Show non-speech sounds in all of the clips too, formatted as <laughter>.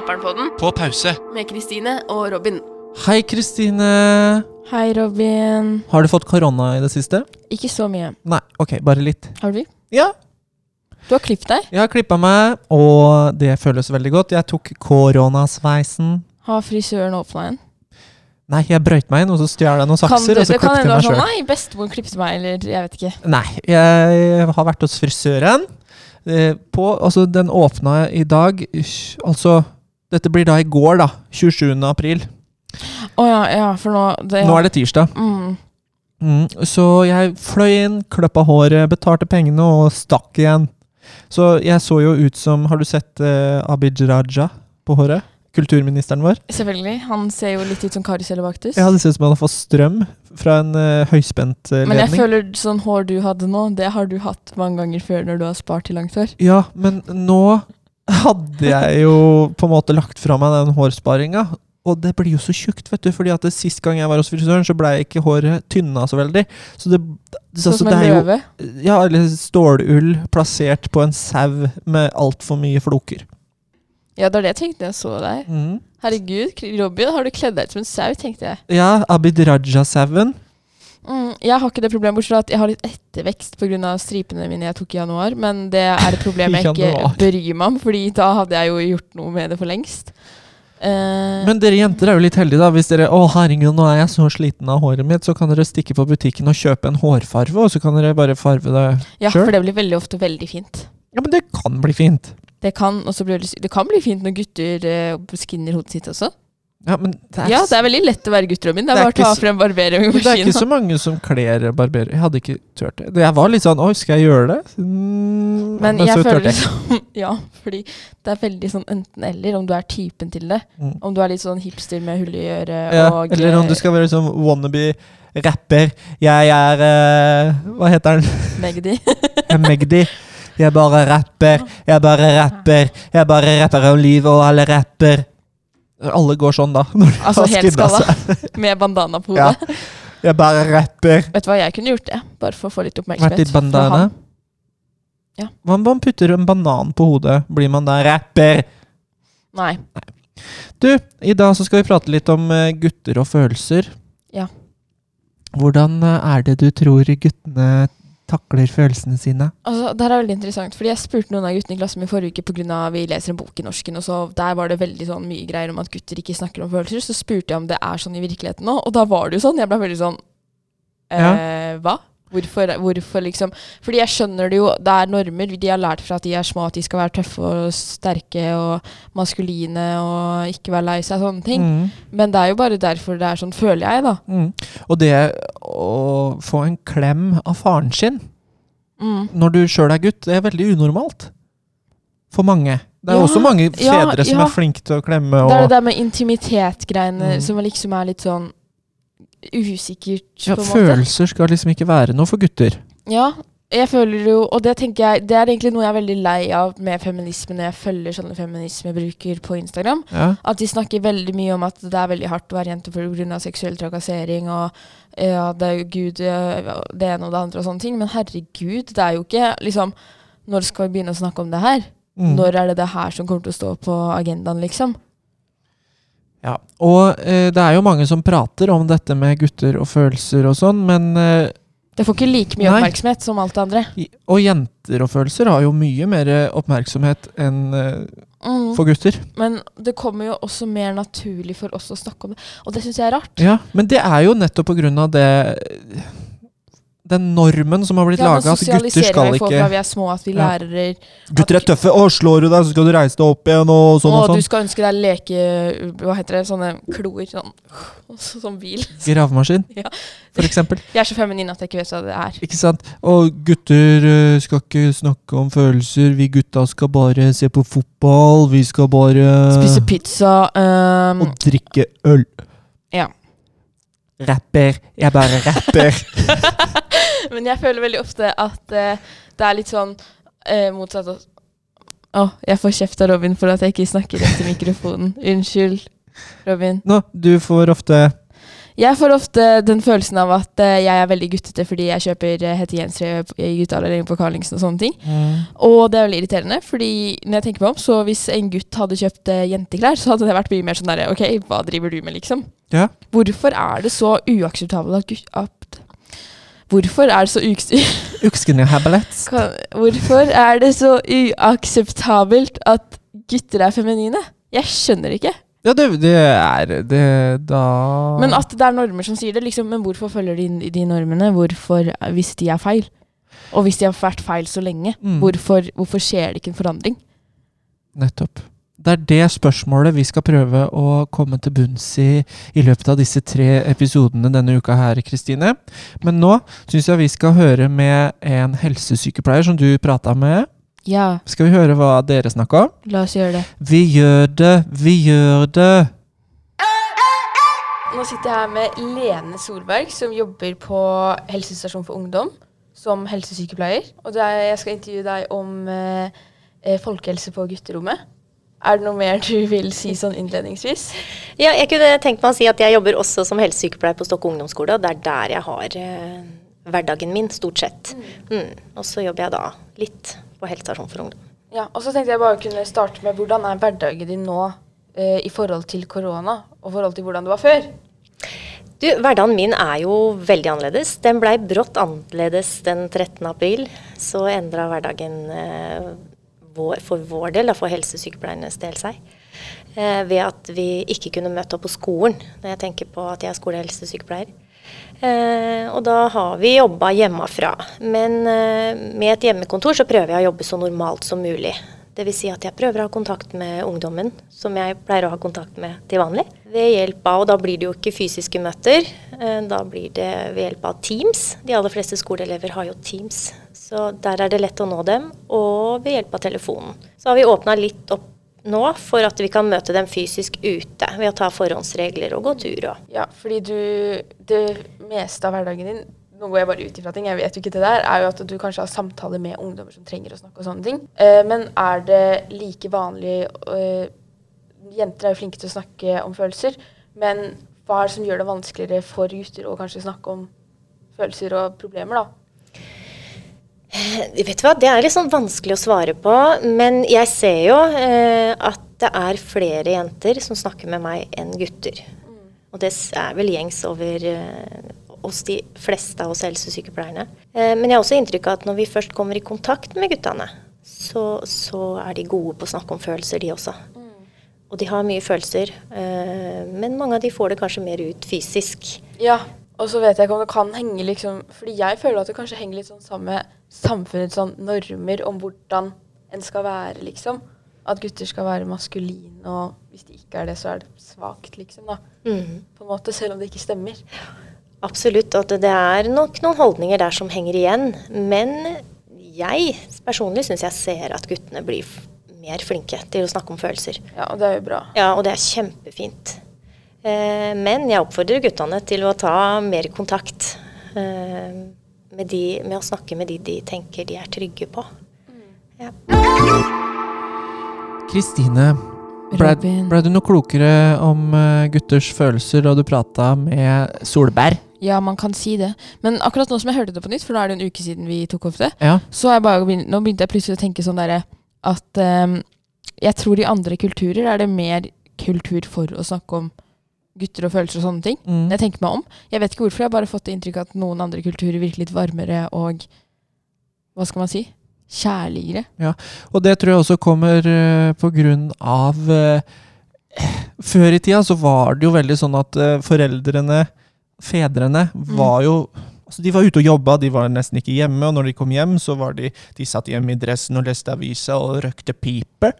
hører på Naperen-podden På pause. med Kristine og Robin. Hei, Kristine. Hei, Robin. Har du fått korona i det siste? Ikke så mye. Nei, ok, bare litt. Har du? Ja, Du har klippet deg. jeg har klippa meg, og det føles veldig godt. Jeg tok koronasveisen. Har frisøren åpna igjen? Nei, jeg brøyt meg inn, og så stjal jeg noen sakser, du, og så det kan klippet hende jeg meg var sånn sjøl. Nei, bestemor klippet meg, eller jeg vet ikke. Nei, jeg har vært hos frisøren. eh, På, altså, den åpna i dag Altså, dette blir da i går, da. 27. april. Å ja, ja, for nå det, ja. Nå er det tirsdag. mm. Mm, så jeg fløy inn, kløppa håret, betalte pengene og stakk igjen. Så jeg så jo ut som Har du sett eh, Abid Raja på håret? Kulturministeren vår? Selvfølgelig. Han ser jo litt ut som Kari Selebaktus. Jeg hadde sett ut som han hadde fått strøm fra en uh, høyspentledning. Men jeg føler sånn hår du hadde nå, det har du hatt mange ganger før når du har spart til langt hår. Ja, men nå hadde jeg jo på en måte lagt fra meg den hårsparinga. Og det blir jo så tjukt, vet du. fordi at Sist gang jeg var hos frisøren, så blei ikke håret tynna så veldig. Så det, det, Sånn som det en løve. Ja, eller stålull plassert på en sau med altfor mye floker. Ja, det var det jeg tenkte da jeg så deg. Herregud, Robin, har du kledd deg ut som en sau, tenkte jeg. Ja, Abid Raja-sauen. Mm, jeg har ikke det problemet, bortsett fra at jeg har litt ettervekst pga. stripene mine jeg tok i januar. Men det er et problem jeg <laughs> ikke bryr meg om, Fordi da hadde jeg jo gjort noe med det for lengst. Uh, Men dere jenter er jo litt heldige, da. Hvis dere Å, herregud, nå er jeg så sliten av håret mitt, så kan dere stikke på butikken og kjøpe en hårfarve, og så kan dere bare farve det ja, sjøl. for det blir veldig ofte veldig fint. Ja, men det kan bli fint. Det kan, bli, det kan bli fint når gutter uh, skinner hodet sitt også. Ja, men det er, Ja, det er veldig lett å være gutt, Robin. Det Det er er bare å ta så- frem men det er ikke så mange som kler barberer. Jeg hadde ikke turt det. Jeg var litt sånn Oi, skal jeg gjøre det? Mm, Men så jeg føler liksom <laughs> Ja, fordi det er veldig sånn enten-eller, om du er typen til det. Mm. Om du er litt sånn hipster med hull i øret Ja, og eller om du skal være sånn wannabe rapper. Jeg er uh, Hva heter den? Magdi. Er Magdi. Jeg bare rapper, jeg bare rapper, jeg bare rapper om livet, og alle rapper. Alle går sånn, da. <laughs> Altså helt skalla. Med bandana på Ja. hodet. Jeg bare rapper. Vet du hva, jeg kunne gjort det. Bare for å få litt oppmerksomhet. Vært litt bandana. Ja. Om man putter en banan på hodet? Blir man da rapper? Nei. Du, i dag så skal vi prate litt om eh, gutter og følelser. Ja. Hvordan eh, er det du tror guttene takler følelsene sine? Altså, det her er veldig interessant, fordi jeg spurte noen av guttene i klassen min forrige uke pga. vi leser en bok i norsken, og så der var det veldig sånn mye greier om at gutter ikke snakker om følelser. Så spurte jeg om det er sånn i virkeligheten nå, og da var det jo sånn. Jeg ble veldig sånn eh, Hva? Hvorfor, hvorfor liksom Fordi jeg skjønner det jo, det er normer. De har lært fra at de er små at de skal være tøffe og sterke og maskuline og ikke være lei seg, sånne ting. Mm. Men det er jo bare derfor det er sånn, føler jeg, da. Mm. Og det å få en klem av faren sin Mm. når du sjøl er gutt, det er veldig unormalt. For mange. Det er Ja, også mange ja, fedre som ja. er flinke til å klemme. Det er det der med intimitet-greiene Mm. som liksom er litt sånn usikkert, ja, en måte. følelser skal liksom ikke være noe for gutter. Ja, jeg føler jo, og det tenker jeg, det er egentlig noe jeg er veldig lei av med feminisme når jeg følger sånne feminismebrukere på Instagram. Ja. At de snakker veldig mye om at det er veldig hardt å være jente pga. seksuell trakassering og ja, det er Gud, eh, det ene og det andre og sånne ting. Men herregud, det er jo ikke liksom Når skal vi begynne å snakke om det her? Mm. Når er det det her som kommer til å stå på agendaen, liksom? Ja, og eh, det er jo mange som prater om dette med gutter og følelser og sånn, men eh, Det får ikke like mye Nei. oppmerksomhet som alt det andre. Og jenter og følelser har jo mye mer oppmerksomhet enn eh, Mm. for gutter. Men det kommer jo også mer naturlig for oss å snakke om det. Og det syns jeg er rart. Ja, Men det er jo nettopp på grunn av det Den normen som har blitt Ja, laga, at gutter skal fra ikke vi er små, at vi Ja. lærer Gutter er tøffe! Å, slår du deg, så skal du reise deg opp igjen, og sånn og, og du sånn. skal ønske deg leke... Hva heter det? Sånne kloer. Sånn, sånn bil. <laughs> Gravemaskin, Ja. for eksempel. <laughs> Jeg er så feminin at jeg ikke vet hva det er. Ikke sant? Og gutter eh, skal ikke snakke om følelser. Vi gutta skal bare se på fotball. Vi skal bare Spise pizza. Um, Og drikke øl. Ja. Rapper. Jeg bare rapper. <laughs> <laughs> men jeg føler veldig ofte at eh, det er litt sånn eh, motsatt av Å, jeg får kjeft av Robin for at jeg ikke snakker rett i mikrofonen. <laughs> Unnskyld, Robin. Nå, du får ofte Jeg får ofte den følelsen av at uh, jeg er veldig guttete fordi jeg kjøper uh, hettegensere i gutteavdelingen på Carlingsen og sånne ting. Og det er veldig irriterende, fordi når jeg tenker meg om, så hvis en gutt hadde kjøpt uh, jenteklær, så hadde det vært mye mer sånn derre OK, hva driver du med, liksom? Ja. Hvorfor er det så uakseptabelt. At, hvorfor er det så uks... <laughs> Hvorfor er det så uakseptabelt at gutter er feminine? Jeg skjønner ikke. Ja, det, det er det da Men at det er normer som sier det, liksom. Men hvorfor følger de de normene? Hvorfor, hvis de er feil? Og hvis de har vært feil så lenge, Mm. hvorfor, hvorfor skjer det ikke en forandring? Nettopp. Det er det spørsmålet vi skal prøve å komme til bunns i i løpet av disse tre episodene denne uka her, Kristine. Men nå syns jeg vi skal høre med en helsesykepleier som du prata med. Ja, Skal vi høre hva dere snakka om? la oss gjøre det. Vi gjør det, vi gjør det. Nå sitter jeg her med Lene Solberg, som jobber på helsestasjon for ungdom som helsesykepleier. Og er, jeg skal intervjue deg om eh, eh, folkehelse på gutterommet. Er det noe mer du vil si sånn innledningsvis? Ja, jeg kunne tenkt meg å si at jeg jobber også som helsesykepleier på Stokke ungdomsskole, og det er der jeg har eh, hverdagen min, stort sett. Mm. Og så jobber jeg da litt på helsestasjon for ungdom. Ja, og så tenkte jeg bare kunne starte med hvordan er hverdagen din nå eh, i forhold til korona, og forhold til hvordan det var før? Du, hverdagen min er jo veldig annerledes. Den blei brått annerledes den 13. april. Så endra hverdagen eh, vår, for vår del, for helsesykepleiernes del, seg. Eh, ved at vi ikke kunne møte opp på skolen, når jeg tenker på at jeg er skolehelsesykepleier. Eh, og da har vi jobba hjemmefra. Men eh, med et hjemmekontor så prøver jeg å jobbe så normalt som mulig. Dvs. Si at jeg prøver å ha kontakt med ungdommen, som jeg pleier å ha kontakt med til vanlig. Ved hjelp av, og da blir det jo ikke fysiske møter, eh, da blir det ved hjelp av Teams. De aller fleste skoleelever har jo Teams, så der er det lett å nå dem. Og ved hjelp av telefonen. Så har vi åpna litt opp nå for at vi kan møte dem fysisk ute, ved å ta forhåndsregler og gå tur og Ja, fordi du Det meste av hverdagen din nå går jeg bare ut ifra ting, jeg vet jo ikke det der, er jo at du kanskje har samtaler med ungdommer som trenger å snakke og sånne ting. Eh, men er det like vanlig eh, Jenter er jo flinke til å snakke om følelser, men hva er det som gjør det vanskeligere for gutter å kanskje snakke om følelser og problemer, da? Vet du hva, Det er litt sånn vanskelig å svare på, men jeg ser jo eh, at det er flere jenter som snakker med meg enn gutter. Og det er vel gjengs over eh, hos de fleste av oss helsesykepleierne. Eh, men jeg har også inntrykk av at når vi først kommer i kontakt med guttene, så, så er de gode på å snakke om følelser, de også. Og de har mye følelser, eh, men mange av de får det kanskje mer ut fysisk. Ja, og så vet jeg ikke om det kan henge liksom Fordi jeg føler at det kanskje henger litt sånn sammen med samfunnets sånn normer om hvordan en skal være, liksom. At gutter skal være maskuline, og hvis de ikke er det, så er det svakt, liksom. da. Mm. På en måte, Selv om det ikke stemmer. Absolutt. At det er nok noen holdninger der som henger igjen. Men jeg personlig syns jeg ser at guttene blir mer flinke til å snakke om følelser. Ja, og det er jo bra. Ja, og det er kjempefint. Eh, men jeg oppfordrer guttene til å ta mer kontakt eh, med, de, med å snakke med de de tenker de er trygge på. Ja. Kristine, ble, Blei ble du noe klokere om eh, gutters følelser da du prata med Solberg? Ja, man kan si det. Men akkurat nå som jeg hørte det på nytt, for nå er det en uke siden vi tok opp det, Ja. så bare nå begynte jeg plutselig å tenke sånn derre at um, jeg tror i andre kulturer er det mer kultur for å snakke om gutter og følelser og sånne ting. Mm. Jeg tenker meg om. Jeg vet ikke hvorfor, jeg har bare fått det inntrykk at noen andre kulturer virker litt varmere og Hva skal man si? Kjærligere. Ja, Og det tror jeg også kommer uh, på grunn av uh, Før i tida så var det jo veldig sånn at uh, foreldrene, fedrene, var jo Altså De var ute og jobba, de var nesten ikke hjemme. Og når de kom hjem, så var de De satt hjemme i dressen og leste avisa og røkte pipe.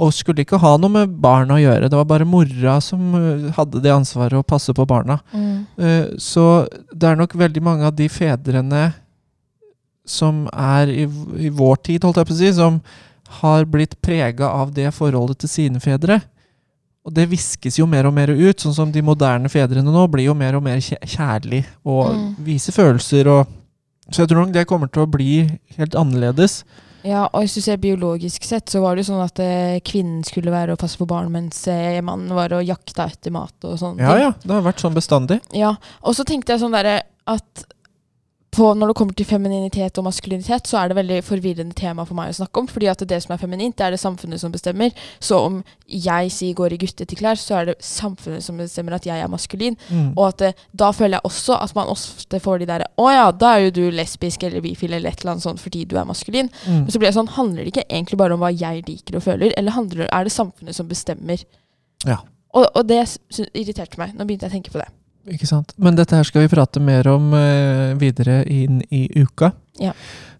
Og skulle ikke ha noe med barna å gjøre. Det var bare mora som eh, hadde det ansvaret å passe på barna. Mm. Så det er nok veldig mange av de fedrene som er i, i vår tid, holdt jeg på å si, som har blitt prega av det forholdet til sine fedre. Og det viskes jo mer og mer ut, sånn som de moderne fedrene nå blir jo mer og mer kjæ- kjærlig og Mm. viser følelser og Så jeg tror nok det kommer til å bli helt annerledes. Ja, og hvis du ser biologisk sett, så var det jo sånn at eh, kvinnen skulle være å passe på barn, mens eh, mannen var å jakte etter mat og sånn. Ja ja, det har vært sånn bestandig. Ja, og så tenkte jeg sånn derre at på, når det kommer til femininitet og maskulinitet, så er det veldig forvirrende tema for meg å snakke om. fordi at det som er feminint, det er det samfunnet som bestemmer. Så om jeg sier går i guttete klær, så er det samfunnet som bestemmer at jeg er maskulin. Mm. Og at det, da føler jeg også at man ofte får de derre Å ja, da er jo du lesbisk eller bifil eller et eller annet sånt fordi du er maskulin. Mm. Men så blir det sånn, handler det ikke egentlig bare om hva jeg liker og føler, eller handler, er det samfunnet som bestemmer? Ja. Og, og det irriterte meg. Nå begynte jeg å tenke på det. Ikke sant. Men dette her skal vi prate mer om uh, videre inn i uka. Ja.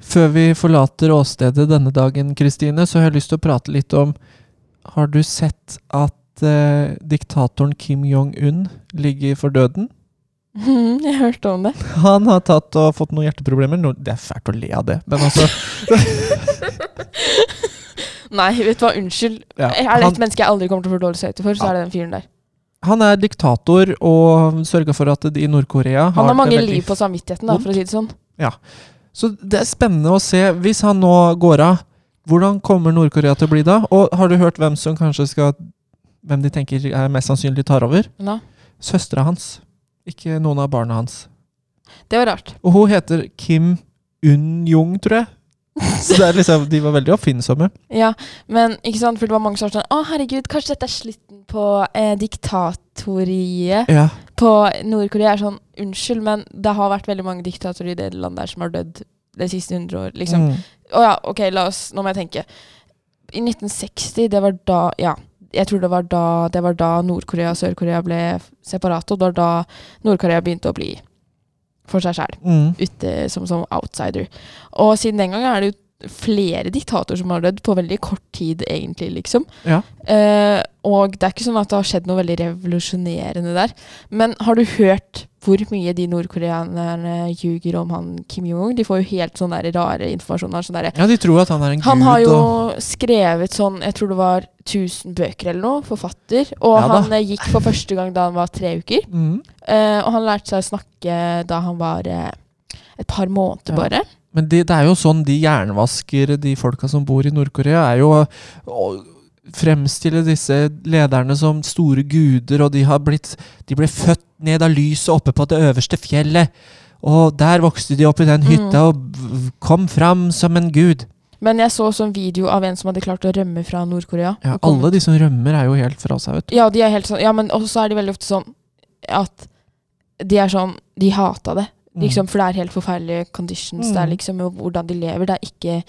Før vi forlater åstedet denne dagen, Kristine, så har jeg lyst til å prate litt om Har du sett at uh, diktatoren Kim Jong-un ligger for døden? <laughs> jeg hørte om det. Han har tatt og fått noen hjerteproblemer. No, det er fælt å le av det, men altså <laughs> Nei, vet du hva, unnskyld. ja, Er det et menneske jeg aldri kommer til å få dårlig samvittighet for, så Ja. er det den fyren der. Han er diktator og sørga for at de i Nord-Korea Han har mange liv på samvittigheten, da, for å si det sånn. Ja. Så det er spennende å se. Hvis han nå går av, hvordan kommer Nord-Korea til å bli da? Og har du hørt hvem som kanskje skal Hvem de tenker er mest sannsynlig tar over? Ja, Søstera hans. Ikke noen av barna hans. det var rart. Og hun heter Kim Un-jung, tror jeg. Så det er liksom, de var veldig oppfinnsomme. Ja, men ikke sant, for det var mange som var sånn Å, herregud, kanskje dette er slutten på eh, diktatoriet Ja. på Nord-Korea. Er sånn, unnskyld, men det har vært veldig mange diktatorer i det landet der som har dødd de siste hundre år. Liksom. Mm. Å ja, ok, la oss Nå må jeg tenke. I 1960, det var da Ja. Jeg tror det var da, det var da Nord-Korea og Sør-Korea ble separate, og det var da Nord-Korea begynte å bli for seg sjæl. Mm. ute som, som outsider. Og siden den gang er det jo flere diktatorer som har dødd på veldig kort tid, egentlig, liksom. Ja. Eh, og det er ikke sånn at det har skjedd noe veldig revolusjonerende der. Men har du hørt hvor mye de nordkoreanerne ljuger om han Kim Jong-un? De får jo helt sånn der rare informasjoner. Sånn der, ja, de tror at han er en han gud. har jo og, skrevet sånn, jeg tror det var 1000 bøker eller noe, forfatter. Og Ja han eh, gikk for første gang da han var tre uker. mm. Eh, og han lærte seg å snakke da han var eh, et par måneder Ja. bare. Men det, det er jo sånn de jernvasker de folka som bor i Nord-Korea, er jo å, å fremstille disse lederne som store guder, og de har blitt De ble født ned av lyset oppe på det øverste fjellet, og der vokste de opp i den hytta Mm. og kom fram som en gud. Men jeg så også en video av en som hadde klart å rømme fra Nord-Korea. Ja, alle de som rømmer, er jo helt fra seg, vet du. Ja, de er helt sånn Ja, men også er de veldig ofte sånn at de er sånn De hata det. Mm. Liksom, for det er helt forferdelige conditions. Det er Mm. liksom hvordan de lever. Det er ikke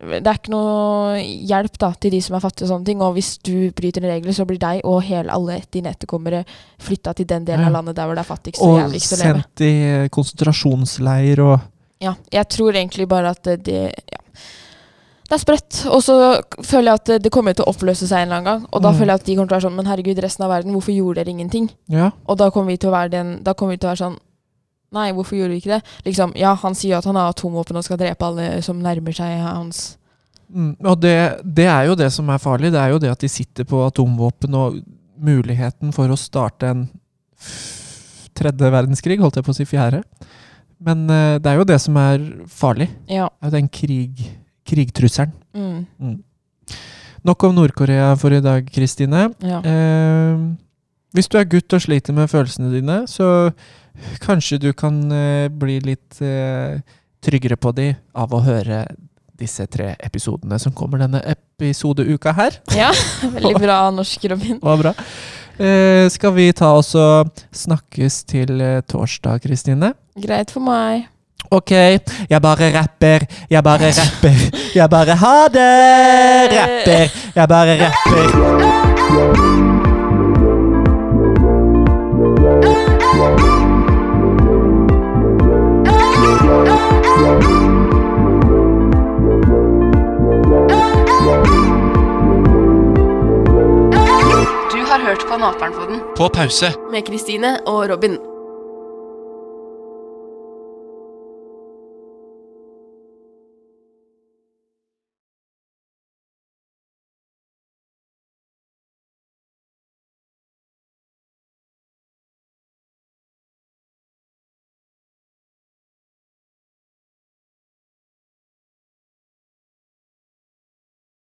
Det er ikke noe hjelp da til de som er fattige og sånne ting. Og hvis du bryter en regel, så blir deg og hele alle dine etterkommere flytta til den delen av landet der hvor det er fattigst og Og jævligst å leve. sendt i konsentrasjonsleir og Ja, jeg tror egentlig bare at det, ja. Det er sprøtt. Og så føler jeg at det- kommer til å oppløse seg en eller annen gang. Og da Mm. føler jeg at de kommer til å være sånn Men herregud, resten av verden, hvorfor gjorde dere ingenting? Ja. Og da kommer vi til å være den Da kommer vi til å være sånn Nei, hvorfor gjorde vi ikke det? Liksom, Ja, han sier at han har atomvåpen og skal drepe alle som nærmer seg hans Mm, og det, det er jo det som er farlig. Det er jo det at de sitter på atomvåpen og muligheten for å starte en tredje verdenskrig, holdt jeg på å si fjerde. Men uh, det er jo det som er farlig. Ja. Det er jo den krig, krigtrusselen. Mm, Mm. Nok om Nord-Korea for i dag, Kristine. ja. Uh, hvis du er gutt og sliter med følelsene dine, så kanskje du kan eh, bli litt eh, tryggere på de av å høre disse tre episodene som kommer denne episodeuka her. ja. <laughs> Veldig bra norsk, Robin. Hva var bra. Eh, skal vi ta oss og snakkes til torsdag, Kristine? Greit for meg. Ok, jeg bare rapper, jeg bare rapper, jeg bare ha det! Rapper, jeg bare rapper. Du har hørt på Naperen-podden På pause. med Kristine og Robin.